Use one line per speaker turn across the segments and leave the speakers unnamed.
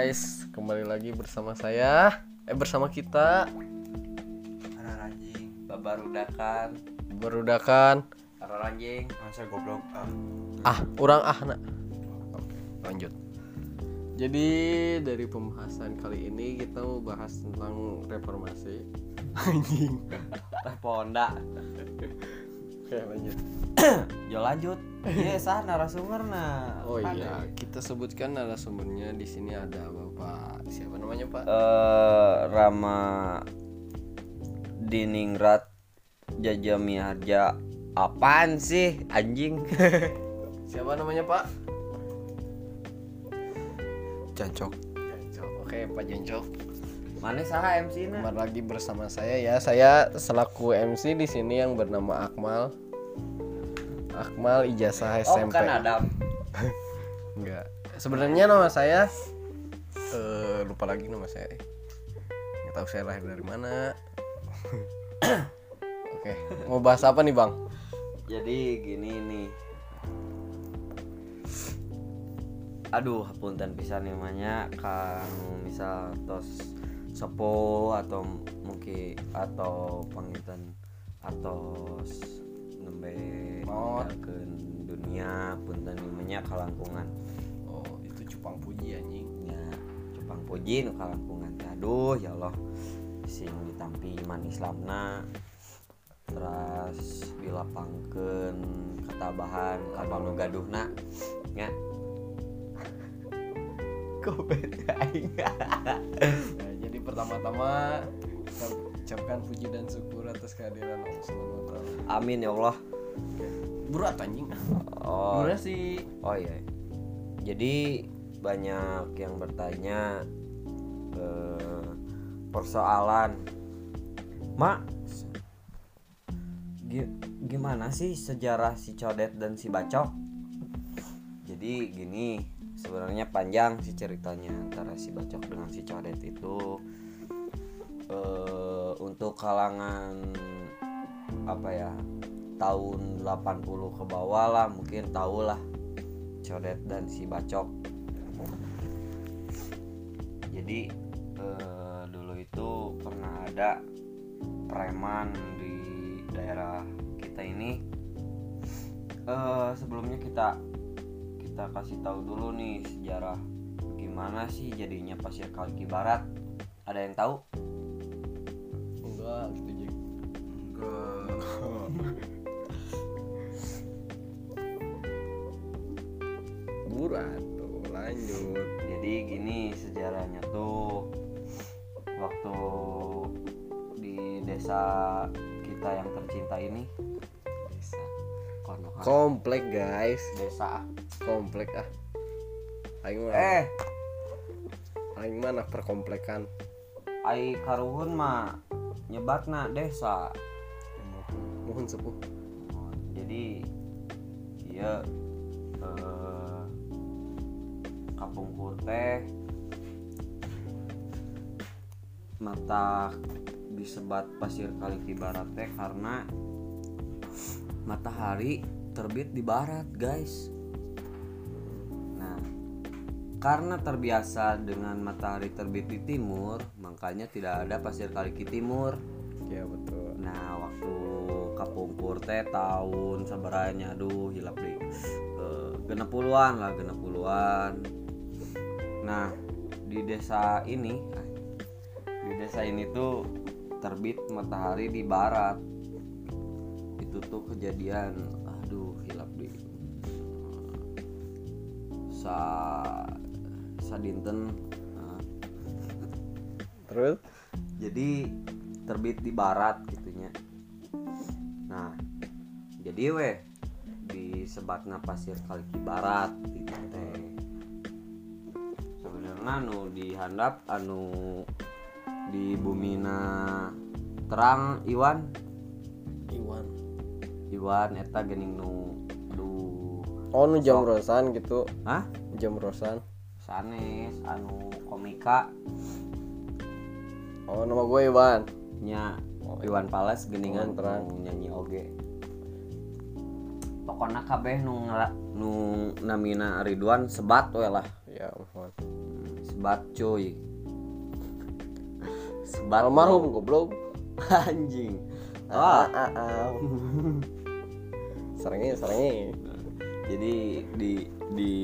guys, kembali lagi bersama saya Eh bersama kita.
Arah anjing Babarudakan
Berudakan
Arah anjing Masa goblok. Ah.
Ah, orang ah nak. Oke, lanjut. Jadi dari pembahasan kali ini kita mau bahas tentang reformasi. Anjing.
Reponda
Oke lanjut.
Yo lanjut. Iya sah narasumber nah
Oh iya, kita sebutkan narasumbernya di sini ada Bapak siapa namanya Pak?
Eh Rama Diningrat Jajamiharja Apaan sih anjing?
Siapa namanya Pak?
Jancok.
Jancok. Oke Pak Jancok.
Mana sah MC na
Kembali lagi bersama saya ya. Saya selaku MC di sini yang bernama Akmal. Akmal ijazah
Oh
SMP.
bukan Adam
Enggak. Sebenarnya nama saya eh lupa lagi nama saya. Nggak tahu saya lahir dari mana. Oke, mau bahas apa nih, Bang?
Jadi gini nih Aduh punten pisan namanya Kang misal tos sepo atau mungkin atau pangitan atau nembe
Maot.
ke dunia punten namanya kalangkungan
Oh, itu cupang puji anjing.
ya cupang puji nu kalangkungan aduh ya Allah sing ditampi iman Islamna terus dilapangkeun katabahan kalbam nu gaduhna nya Kobet aing.
Pertama-tama kita ucapkan puji dan syukur atas kehadiran Allah taala.
Amin ya Allah.
Berat anjing.
Oh,
Berat sih.
oh iya. Jadi banyak yang bertanya eh, persoalan Mak gi- gimana sih sejarah si Codet dan si Bacok? Jadi gini, sebenarnya panjang sih ceritanya antara si Bacok dengan si Codet itu eh, untuk kalangan apa ya tahun 80 ke bawah lah mungkin tahu lah Codet dan si Bacok. Jadi eh, dulu itu pernah ada preman di daerah kita ini. Eh sebelumnya kita kita kasih tahu dulu nih sejarah gimana sih jadinya pasir Kalki Barat. Ada yang tahu
Enggak, gitu Jack. Burat tuh, lanjut.
jadi gini sejarahnya tuh waktu di desa kita yang tercinta ini desa Konoha
Komplek guys,
desa
komplek ah. Aing
eh
aing mah anak perkomplekan.
ai karuhun mah nyebatna desa
Mohon sepuh.
Oh, jadi iya eh, kapungkur teh mata disebat pasir kaliki barat teh karena matahari terbit di barat guys. Nah karena terbiasa dengan matahari terbit di timur makanya tidak ada pasir kaliki timur.
Ya betul.
Nah waktu kapungkur teh tahun sabaranya aduh hilap deh Eh, genep puluhan lah genep puluhan. Nah di desa ini di desa ini tuh terbit matahari di barat. Itu tuh kejadian aduh hilap deh sa sadinten nah,
Terus?
jadi terbit di barat gitunya nah jadi weh di sebatna pasir kaliki barat gitu teh sebenarnya anu dihandap anu di bumina terang Iwan
Iwan.
Iwan eta gening nu du
Oh, nu jam rosan gitu.
hah
Jam rosan.
Sanes anu komika.
Oh, nama gue Iwan.
nya Iwan Pales geningan
terang.
nyanyi oge. Pokoknya kabeh nu nu namina Ridwan sebat we lah.
Ya, mohon.
sebat cuy. Sebat.
Almarhum goblok.
Anjing.
Ah,
ah.
ah, ah. serengnya serengnya
jadi di di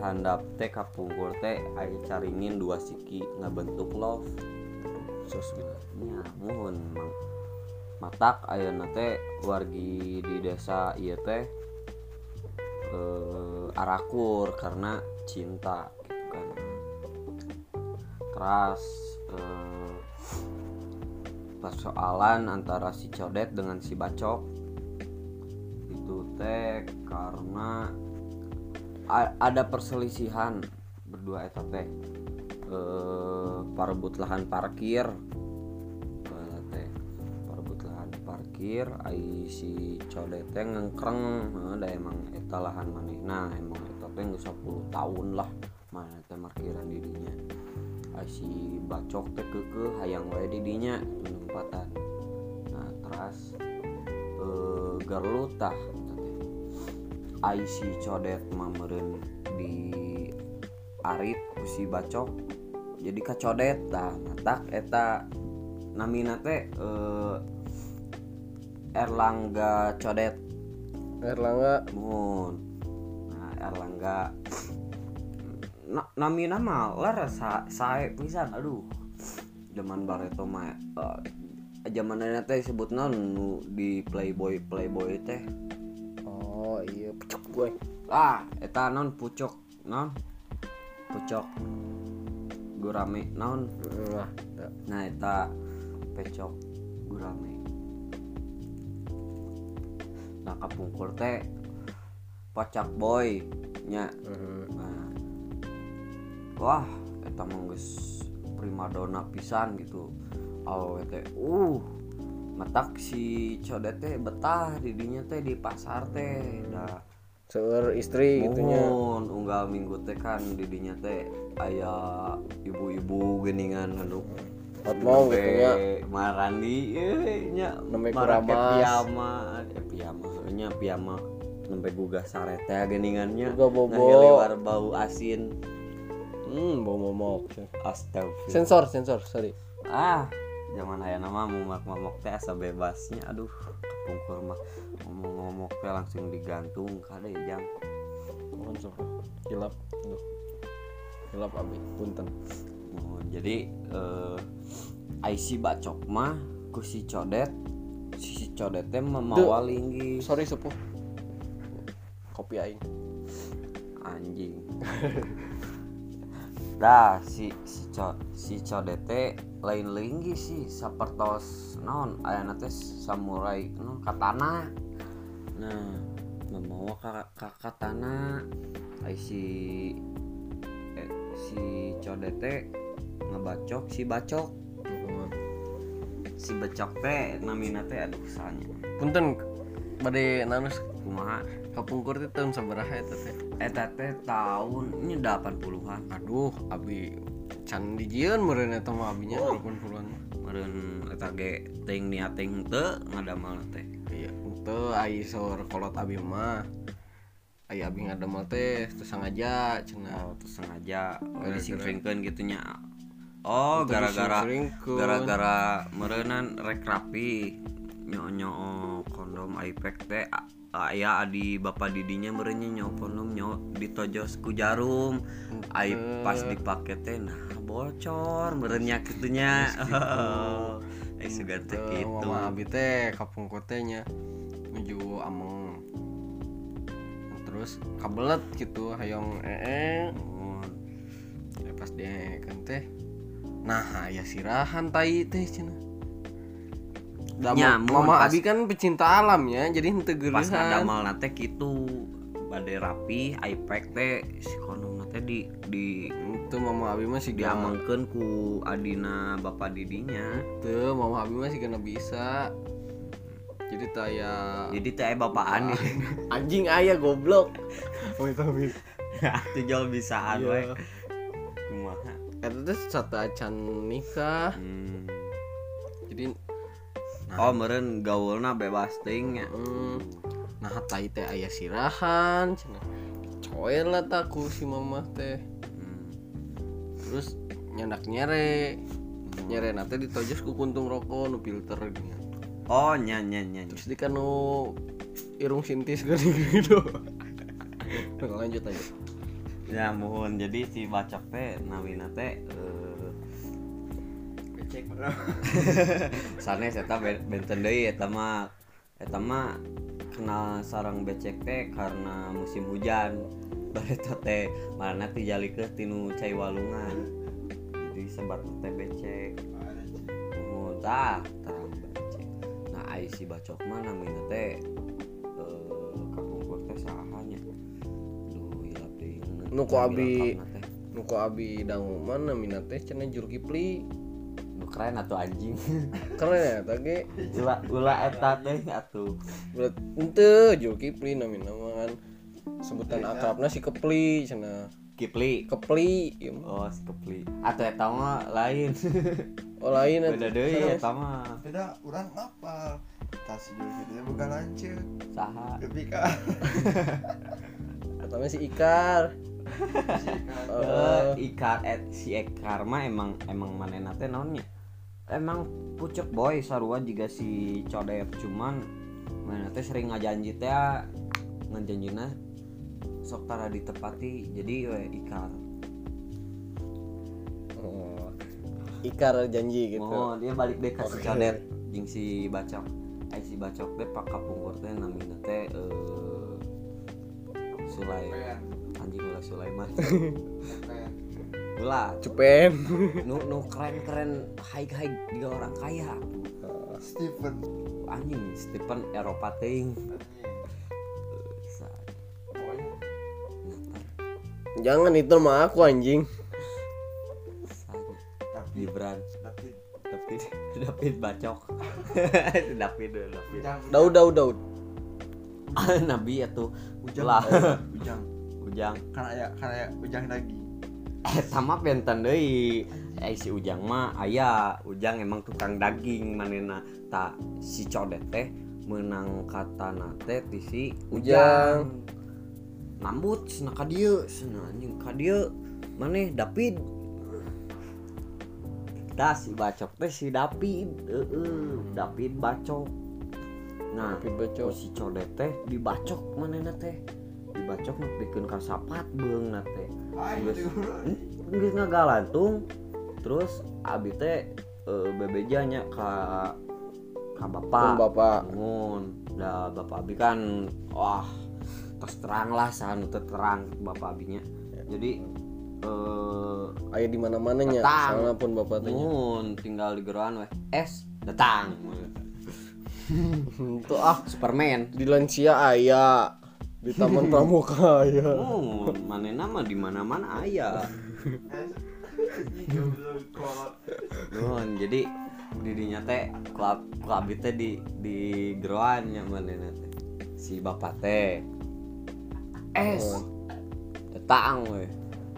handap teh kapungkur teh aya caringin dua siki ngabentuk love
gitu
nya mohon mang matak ayeuna teh wargi di desa ieu teh eh, arakur karena cinta gitu kan. Keras eh, persoalan antara si codet dengan si bacok. Itu teh karena ada perselisihan berdua eta teh eh, parebut lahan parkir. Teh parebut lahan parkir ai si codet teh ngengkreng emang eta lahan manehna emang eta teh geus 10 tahun lah mana teh parkiran di dinya. Ai bacok teh keukeuh hayang wae di dinya penempatan nah teras eh garlut si codet mah meureun di arit ku si bacok. Jadi kacodet tah matak eta namina teh eh, Erlangga codet.
Erlangga.
Mun. Nah Erlangga. Na, namina mah lar sa, sae pisan aduh. Zaman bareto mah eh, zaman uh, teh sebut naon nu di playboy playboy teh
iya pucuk gue.
Ah eta non pucuk non. Pucuk. Gurame naon
nah
nah eta pecok gurame nah kapungkur teh pacak boy nya.
Mhm.
nah. Wah eta geus primadona pisan gitu. Awewe teh uh matak si codet teh betah di dinya teh di pasar teh dah
seueur istri gitunya
Mohon unggal minggu teh kan didinya teh aya ibu-ibu geningan anu
Hot mau gitu ya
marandi eh nya.
Nembe kuramas.
piyama eh piyama nya piyama. Nembe gugah sarete geningannya
Gugah bobo.
bau asin.
Hmm bau momok
astagfirullah.
Sensor sensor sorry.
Ah zaman aya nama mumak momok teh asa bebasnya. Aduh kapungkur mah. Ngomong-ngomong teh langsung digantung kade jang.
Mohon sok hilap Aduh. hilap abi. Punten.
Oh, jadi eh IC bacok mah ku si codet si codet teh mah mawa linggis
sorry sepuh. Kopi aing.
Anjing dah si si co si codet teh lain linggis sih sapertos naon ayana teh samurai naon katana. Nah memawa ka, ka katana. Ai si eh, si codet teh ngebacok si bacok. Si becok teh namina teh aduh salahnya
punten bade nanus
kumaha
kapungkur teh tahun sabaraha eta teh
eta teh tahun ini 80-an
aduh abi can dijieun meureun eta mah abinya 80-an
meureun eta ge teuing niat teuing teu ngadamal teh.
Iya teu ai saur kolot abi mah. Ai abi ngadamel teh teu sengaja cenah.
Oh terus sengaja. Oh,
Gara-gara-
disingringkeun gitunya oh gara-gara gara-gara meureunan rek rapi. Nyo-nyo kondom iPad teh aya adi bapak didinya merenya nyo kondom nyo ditojos ku jarum. Ai pas dipake teh nah bocor merenya kitunya ai sugan teh
mama abi teh kapungkur teh nya menuju ameng. Terus kabelet gitu hayong ee pas dia kan teh nah ya sirahan tai teh cenah Da,
Nya,
ma-
mun
mama
pas-
abi kan pecinta alam ya jadi henteu
pas
geurehan
ngadamal nate gitu bade rapi iPad teh si kondom teh di di
itu mama abi mah sih gak
diamangkeun ku adina bapak didinya.
Tuh mama abi mah sih gak bisa. Jadi taya
jadi teh aya bapaan gitu
anjing ayah goblok. Wait, tapi.
Atuh jual bisaan we
Iya.
kumaha?
Eta teh satu acan nikah.
Hmm.
jadi
oh meureun gaulna bebas teuing nya
hmm, nah tai teh ayah sirahan cenah coel lah tak ku si mama teh.
Hmm.
terus nyandak nyere nyere nate ditojos ku kuntung rokok nu filter gini.
Oh nya nya nya nya.
terus di kanu irung sintis gini gitu. Nah, lanjut. Aja
ya mohon. Jadi si bacok teh nawina teh eh, Sanes eta ben- benten deui eta mah eta mah kenal sarang becek teh karena musim hujan. Bareta teh marana teh jalikeun tinu cai walungan. Jadi sebat teh becek. Mohon tah becek. Nah ai si bacok mah namina teh eh kapungkur teh sahanya. Duh hilap deui
Nu abi- nuko abi dangu mana minat teh cenah juru kipli
keren atuh anjing
keren ya tadi
ulah ulah eta teh atuh
berat ente juru kipli namina mah kan sebutan akrabna si kepli cenah
Kipli
kepli mah.
Oh, si Kepli. Atau eta mah lain.
oh lain
Beda
Sanes.
eta mah.
beda orang apa tas juga dia bukan lanjut
Saha?
tapi kan
mah si Ikar
Eh, Ikar et si Ekar mah emang emang manehna teh naonnya? Emang pucuk boy sarua juga si Codet cuman manehna teh sering ngajanji teh ngajanjina sok tara ditepati jadi we Ikar.
oh. Ikar janji gitu
Oh, dia balik deh ke si Codet jeung si Bacok. Eh si Bacok teh pak kapungkur teh namina teh eh Sulai. Anjing ulah Sulaiman. Ulah.
Cepen
nu nu keren keren high high tiga orang kaya.
Stephen.
Anjing Stephen Eropa ting
jangan itu mah aku anjing.
Gibran. David. David bacok. David David.
Daud Daud Daud.
Nabi itu
ujang
lah.
Ujang
Ujang.
Kan aya kan aya ujang lagi.
Eh sama benten deui. Eh si Ujang mah aya Ujang emang tukang daging manena tak si codet teh menang katana teh ti si Ujang. nambut cenah ka dieu cenah anjing ka dieu maneh David Dah si bacok teh si David heeh David bacok. Nah
David bacok.
si codet teh dibacok manehna teh dibacok nepikeun ka sapat beung teh
ayo
Geus geus ngagalantung terus abi teh eh, bebejanya ka ka
Pun
bapak
bapak.
Ngun, dah bapak abi kan wah terus terang lah sanu teu terang bapak abinya. Jadi eh
aya di mana mananya soalnya pun bapak tanya
Ngun, tinggal di geroan weh es datang.
Itu ah
Superman.
Di lansia aya di taman pramuka aya
Ngun, mana nama di mana mana ayah Nuhun, jadi didinya teh klub klub teh di di geroan nya manehna teh. Si bapak teh es datang we.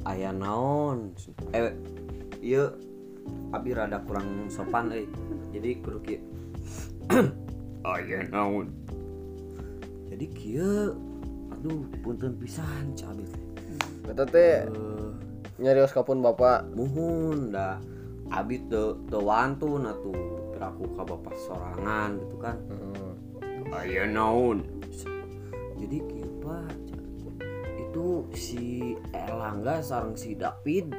Aya naon? Eh ieu abi rada kurang sopan euy. Jadi kudu kieu. Aya naon? Jadi kieu aduh punten pisan teh.
kata teh
Eh,
nyarios kapun bapak
muhun dah abi teu teu wantun atuh piraku ka bapak sorangan gitu kan
Heeh.
aya naon jadi cak. itu si Erlangga sareng si David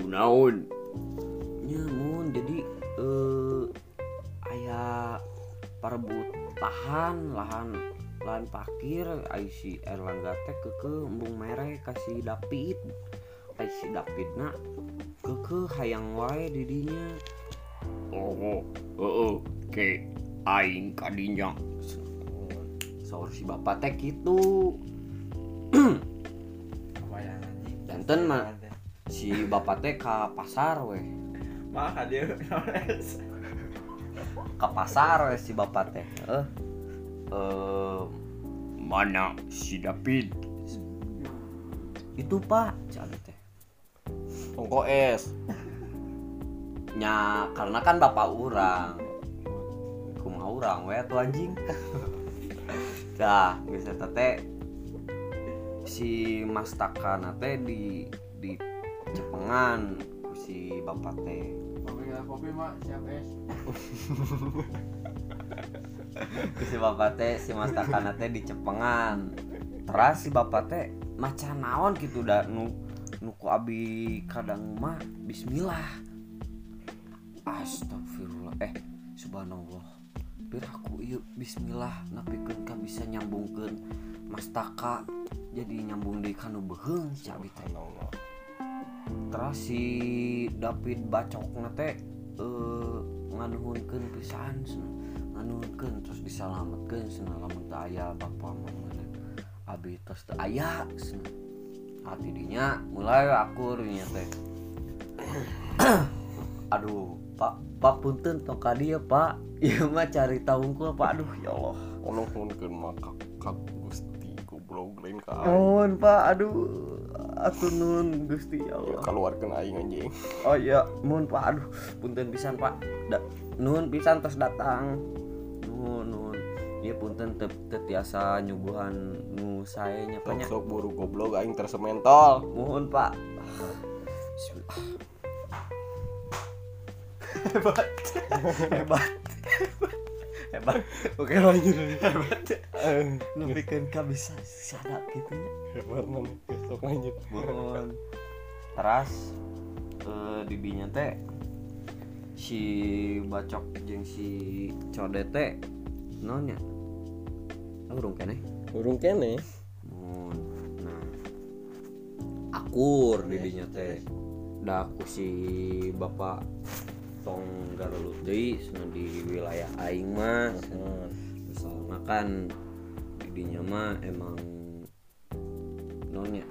kunaon nya mun jadi eh aya perebutan lahan lahan parkir ai si Erlangga teh keke embung mere kasih David ai si David na keke hayang wae di dinya oh heeh ke aing kadinya saur si bapak teh
anjing.
Janten mah si bapak teh ka pasar weh
maka dia
ke pasar weh si bapak teh eh mana si David itu pak. Cak teh.
Ongko es.
Nya karena kan bapak orang. Kumaha orang we tuh anjing. Dah bisa teh si mas takana teh di di cepengan si bapak teh.
Kopi nggak kopi mak. Siap es
si bapak teh si mas takana teh di cepengan. Terus si bapak teh macan naon gitu dah? Nu nuku abi kadang mah Bismillah. Astagfirullah. Eh subhanallah. Piraku ieu Bismillah. Napikeun ka bisa nyambungkeun mastaka jadi nyambung di kanu beheung cabi teh.
Allah
terus si David bacok nate eh nganuhunkeun pisan nganuhunkeun terus disalametkeun cenah lamun teu aya bapa mama abi tos teu aya cenah. hati dinya mulai akur nya teh. Aduh pak pak punten tong ka dieu pak. Ieu mah cari taungkul pak. Aduh ya Allah.
Ono mungkin maka kak gusti goblok lain ka.
Pak. Aduh atuh nun Gusti ya Allah.
Keluarkan aing anjing.
Oh iya, mohon Pak. Aduh, punten pisan Pak. Da, nuhun pisan tos datang. Iya punten teu teu tiasa nyuguhan nu sae nya Pak, nya.
sok buru goblok aing tersementol
Mohon Pak. Bismillah. Hebat. Hebat. Hebat.
oke lanjut
Hebat. Nepikeun ka bisa sadap gitu nya.
hebat mana besok lanjut
Mohon. Teras eh di dinya teh si bacok jeung si codet teh naon nya? Urung keneh.
burung kene
Mun. Nah. Akur di dinya teh. Da ku si bapak tong deui cenah di wilayah aing mah. Misalnya kan di dinya mah emang naon nya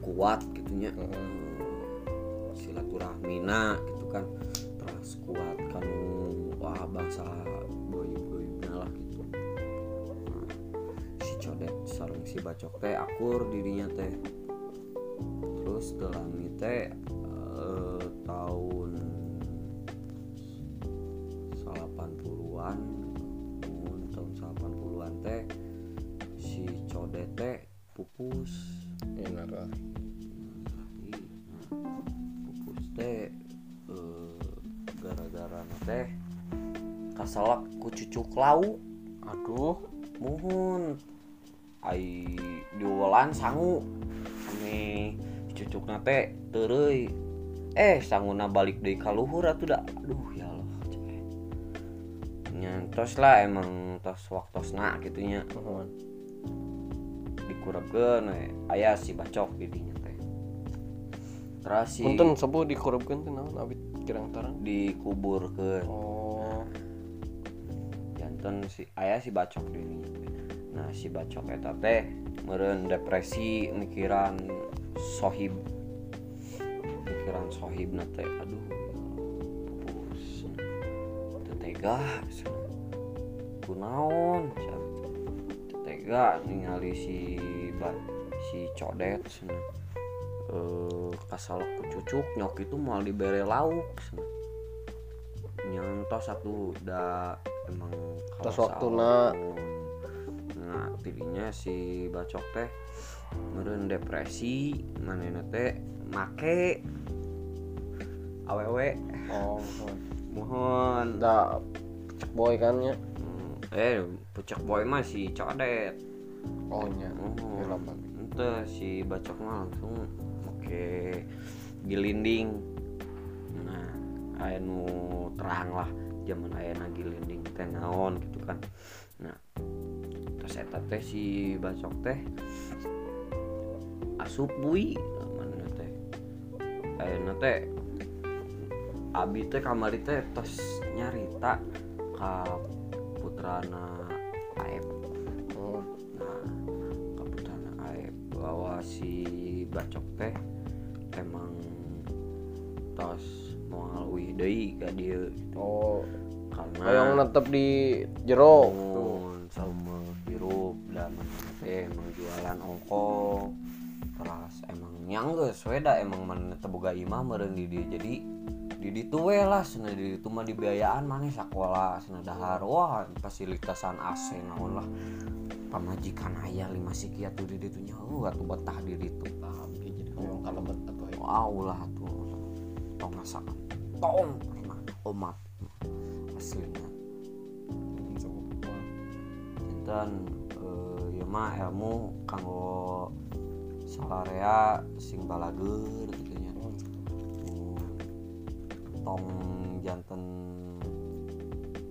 kuat gitunya silaturahmina gitu kan terus kuat kan wah bangsa si bacok teh akur dirinya teh. Terus gelami teh eh, tahun 80-an mun tahun 80-an teh si codet teh pupus.
Enak lah
pupus teh eh, gara-gara teh kasalak ku cucuk lauk ai diulan sangu. Ame cucuk teh tereuy. Eh sanguna balik deui ka luhur atuh da aduh ya Allah nyantos lah emang tos waktosna gitu nya. Dikurapkeun we. Aya si bacok di dinya teh. Terus si
punten sepuh dikurupkeun teh naon abit kirang tarang? Oh.
Janten si ayah si bacok di dinya teh. Nah si bacok eta teh meureun depresi mikiran sohib mikiran sohib na teh aduh pupus teu tega cenah. kunaon cenah. Teu tega ningali si ba, si codet cenah. eh kasalak ku cucuk nyok itu mal dibere lauk nyantos satu udah emang kalau salah, nah tidinya si bacok teh meureun depresi manehna teh make awewe.
Oh
mohon.
Da cek boy kan ya?
Eh pucak boy mah si codet.
Oh nya
oh ente si bacok mah langsung oke gilinding nah aya nu terang lah zaman aya na gilinding teh naon gitu kan eta teh si bacok teh asup bui mana teh. Aya teh abi teh kamari teh tos nyarita ka putrana Aep.
Oh.
Nah kebetulan aib bahwa si bacok teh emang tos moal wih deui ka dieu.
Oh.
Karena
yang netep di jero
ongkong terus emang nyanggeus we da emang mana teu boga imah meureun di dieu jadi di ditu we lah cenah di ditu mah dibiayaan maneh sakola cenah dahar wah fasilitasan AC naon lah. Pamajikan aya lima sikia tuh di ditu nya uh atuh betah di ditu
abi jadi hoyong kalebet atau hoyong
wow lah tuh tong ngasakan tong pernah omat aslinya. Dan ya mah ilmu kanggo salarea sing balager gitu nya Hmm, tong janten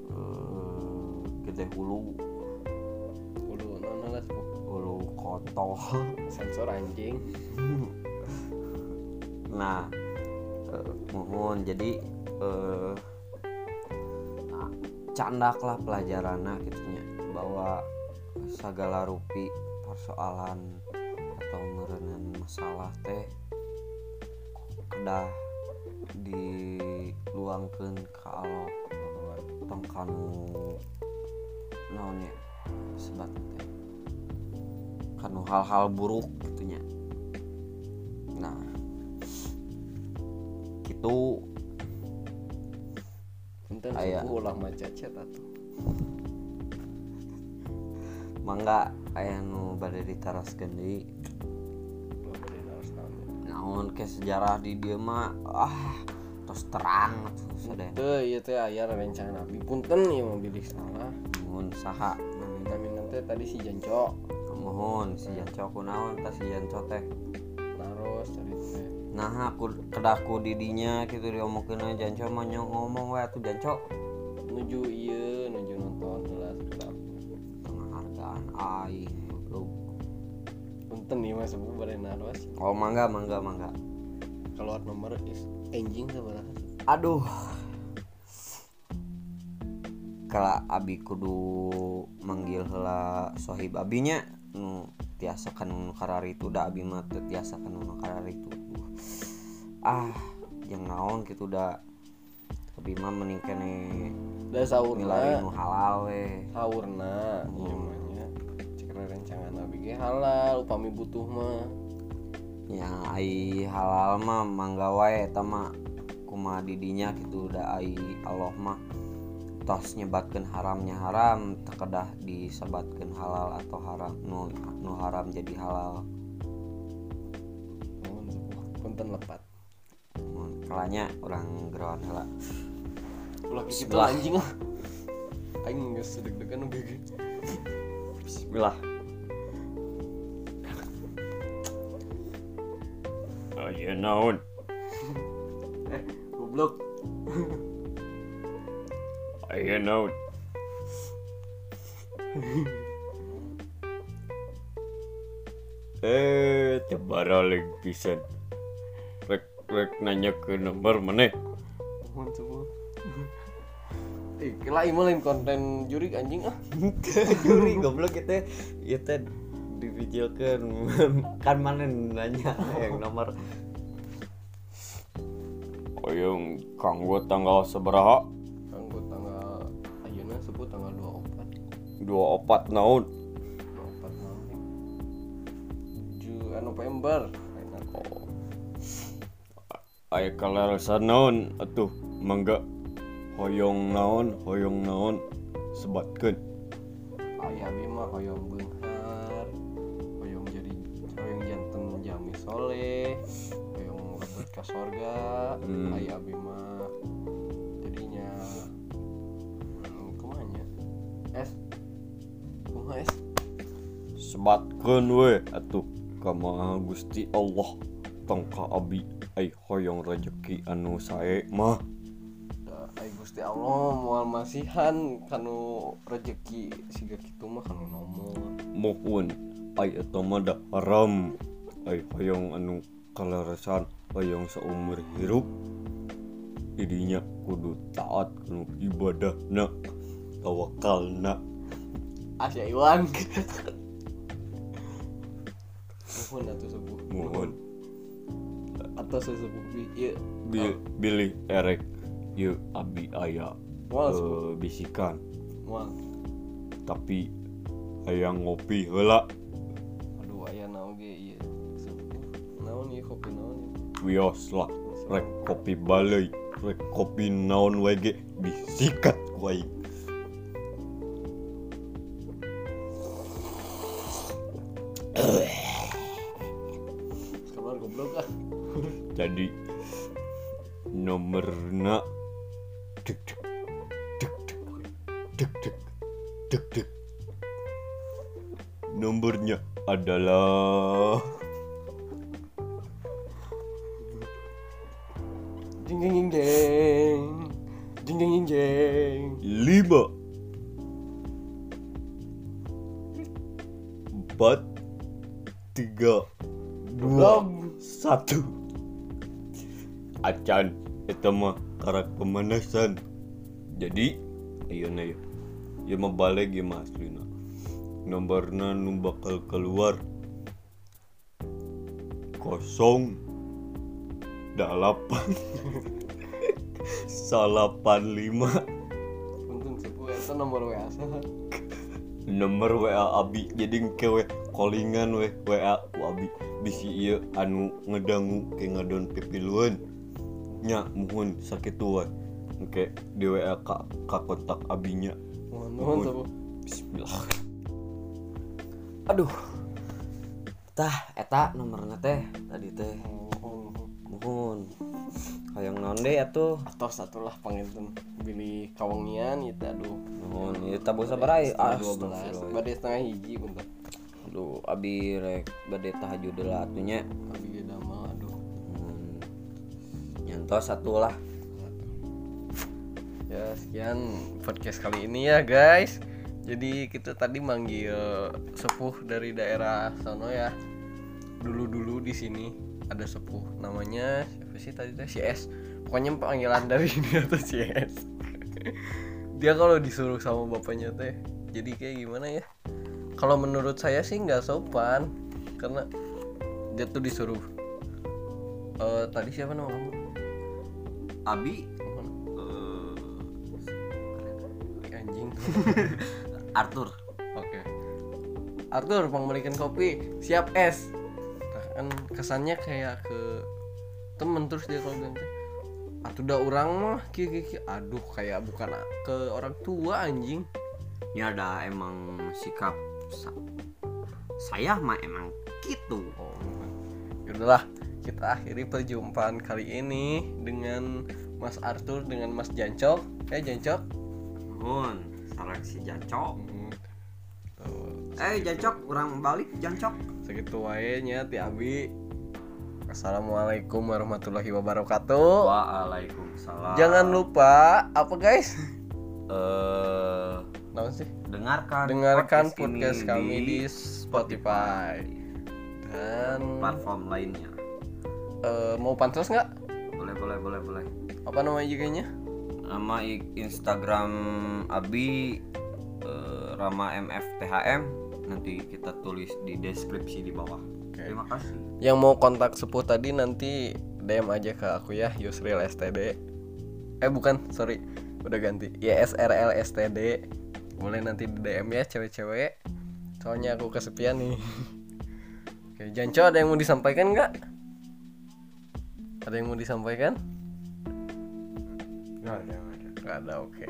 eh, gede hulu.
Kudu nana lah
hulu kontol.
Sensor anjing.
Nah eh, mohon jadi eh nah, candak lah pelajarannya gitunya bahwa segala rupi persoalan atau merenan masalah teh kedah diluangkan ke Allah tong kanu naonnya sebat teh. Kanu hal-hal buruk gitunya nah gitu
Punten
Aya.
sepupu ulah maca chat atuh
mangga aya nu bade ditaraskeun deui.
Naon
ke sejarah di dieu mah ah terus terang terus ada
Teu ieu teh aya rencana nabi punten ieu mah bilih salah.
Mohon saha.
Kami nanti tadi si Janco.
Mohon si janco kunaon tah si janco teh.
Naros tadi teh.
Nah aku kedaku didinya gitu diomongkeun janco mah nyong ngomong we atuh janco.
Nuju iya nuju
aing goblok.
punten nih mas sepupu bade naros
oh mangga mangga mangga.
Keluar nomor is anjing sabaraha
aduh. Kala abi kudu manggil heula sohib abinya nu tiasa kan nu karari itu da abi mah tiasa kan nu karari itu ah yang naon gitu da? Abi mah mending kene
da saurna
nu halal we.
Saurna ieu mah nya cek rencangan nabi ge halal upami butuh mah.
Ya ai halal mah mangga wae eta mah. Kumaha didinya gitu da ai Allah mah. Tos nyebatkeun haramnya haram tekedah disebatkeun halal atau haram nu nu haram jadi halal.
Punten lepat.
Mun kalanya orang gerawan heula.
Ulah anjing ah. Aing geus deg-degan
bismillah
Aya naon?
eh goblok
Aya naon? eh, tebaraleg pisan. Rek rek nanya ke nomor maneh.
nuhun sepupu Eh, kela ieu mah lain konten jurik anjing ah.
juri goblok kita ieu teh divijilkeun kan mana nanya yang nomor
Oyong kanggo tanggal sabaraha?
Kanggo tanggal ayeuna sebut tanggal 24.
24 naon?
24 naon nih? 7 November. Enak kok.
Aya kalarasan naon atuh mangga hoyong naon hoyong naon sebatkeun
Aya abi mah hoyong beunghar. Hoyong jadi hoyong janten jami soleh. Hoyong lebet ka sorga.
Hmm.
Aya abi mah jadinya hmm, kumaha nya? Es. Kumaha es?
sebatkeun we atuh ka Maha Gusti Allah tong ka abi ai hoyong rezeki anu sae mah
Gusti Allah moal masihan kanu rezeki siga kitu mah kanu nomor.
mohon ai eta mah da haram ai hoyong anu kalarasan hoyong saumur hirup didinya kudu taat kanu ibadahna tawakalna
Asya Iwan. Mohon atuh sepuh.
mohon
Atau sesepuh bi ieu.
Bi- bilih erek ye abi aya
Moal
eh, bisikan
Moal.
tapi hayang ngopi heula
Aduh aya naon ge. Sepuh. Naon ieu kopi naon
wios lah rek kopi balai rek kopi naon wae ge disikat ku aing
Keluar goblok ah
jadi nomorna adalah
jeng jeng jeng jeng. Jeng jeng jeng jeng.
lima. Empat. Tiga. Dua. Satu. Acan itu mah karak pemanasan. Jadi ayo na ya ya mah balik ya mas Lina nomornya nu bakal keluar. Kosong. Delapan. Salapan lima.
Itu nomor WA
nomor WA Abi. Jadi kewe callingan we WA ku Abi. Bisi iya anu ngedangu ke ngadon pipiluan nya muhun sakit tua oke di WA ka, ka kontak abinya
mohon mohon
Bismillah
aduh. Tah eta nomornya teh tadi teh.
Mohon.
Hayang atuh?
Atau satu lah panginten beli kawangian gitu aduh.
Mohon ieu tabung sabarai ah
badai setengah hiji bentar
aduh abi rek bade tahajud deula atunya
abi gede mah aduh.
Hmm. satu lah
ya sekian podcast kali ini ya guys jadi kita tadi manggil sepuh dari daerah sono ya. Dulu dulu di sini ada sepuh namanya siapa sih tadi teh si S. Pokoknya panggilan dari dia tuh si S. Dia kalau disuruh sama bapaknya teh jadi kayak gimana ya? Kalau menurut saya sih nggak sopan karena dia tuh disuruh Eh tadi siapa nama kamu
abi
Eh, anjing
Arthur
Oke. Arthur, pembelikan kopi. Siap es. Nah, kan kesannya kayak ke temen terus dia kalau teh, atuh udah orang mah ki ki ki." aduh kayak bukan ke orang tua anjing
ini ada emang sikap sa- saya mah emang gitu
oh yaudahlah kita akhiri perjumpaan kali ini dengan Mas Arthur dengan Mas Jancok eh Jancok
mohon sarang si jancok.
Tuh,
eh jancok orang balik jancok
segitu wae nya ti abi Assalamualaikum warahmatullahi wabarakatuh
Waalaikumsalam
Jangan lupa apa guys?
eh
Naon sih?
dengarkan
Dengarkan
ini
podcast kami di Spotify. Dan
platform lainnya
eh, mau pansos nggak?
boleh boleh boleh boleh
Apa nama IG-nya?
nama i- Instagram Abi eh, Rama MFTHM nanti kita tulis di deskripsi di bawah terima kasih
Yang mau kontak sepuh tadi nanti DM aja ke aku ya Yusril STD. Eh bukan, sorry, udah ganti. YSRL STD. Boleh nanti di DM ya cewek-cewek. Soalnya aku kesepian nih. Oke, Janco ada yang mau disampaikan nggak? Ada yang mau disampaikan?
Nggak ada, nggak ada.
Gak ada, oke.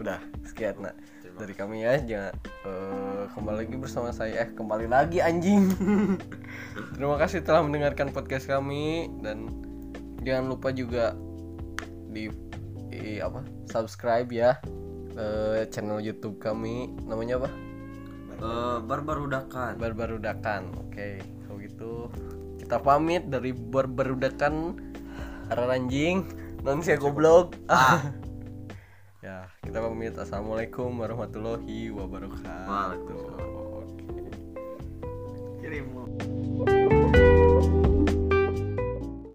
Udah, sekian nak dari kami ya. Jangan eh, kembali lagi bersama saya. Eh, kembali lagi anjing. Terima kasih telah mendengarkan podcast kami dan jangan lupa juga di, di apa? Subscribe ya eh, channel YouTube kami. Namanya apa?
Eh, barbarudakan
Barbarudakan. Oke, kalau gitu kita pamit dari Barbarudakan Arah manusia goblok. Ah. ah. ya kita pamit. Assalamualaikum warahmatullahi wabarakatuh. Oke.
Kirimu